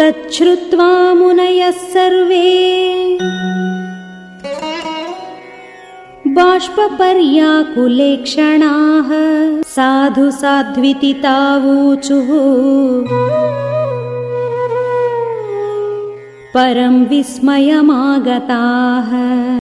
तच्छ्रुत्वा मुनयः सर्वे। बाष्पपर्याकुलेक्षणाः साधु साध्विति तावूचुः परं विस्मयमागताः।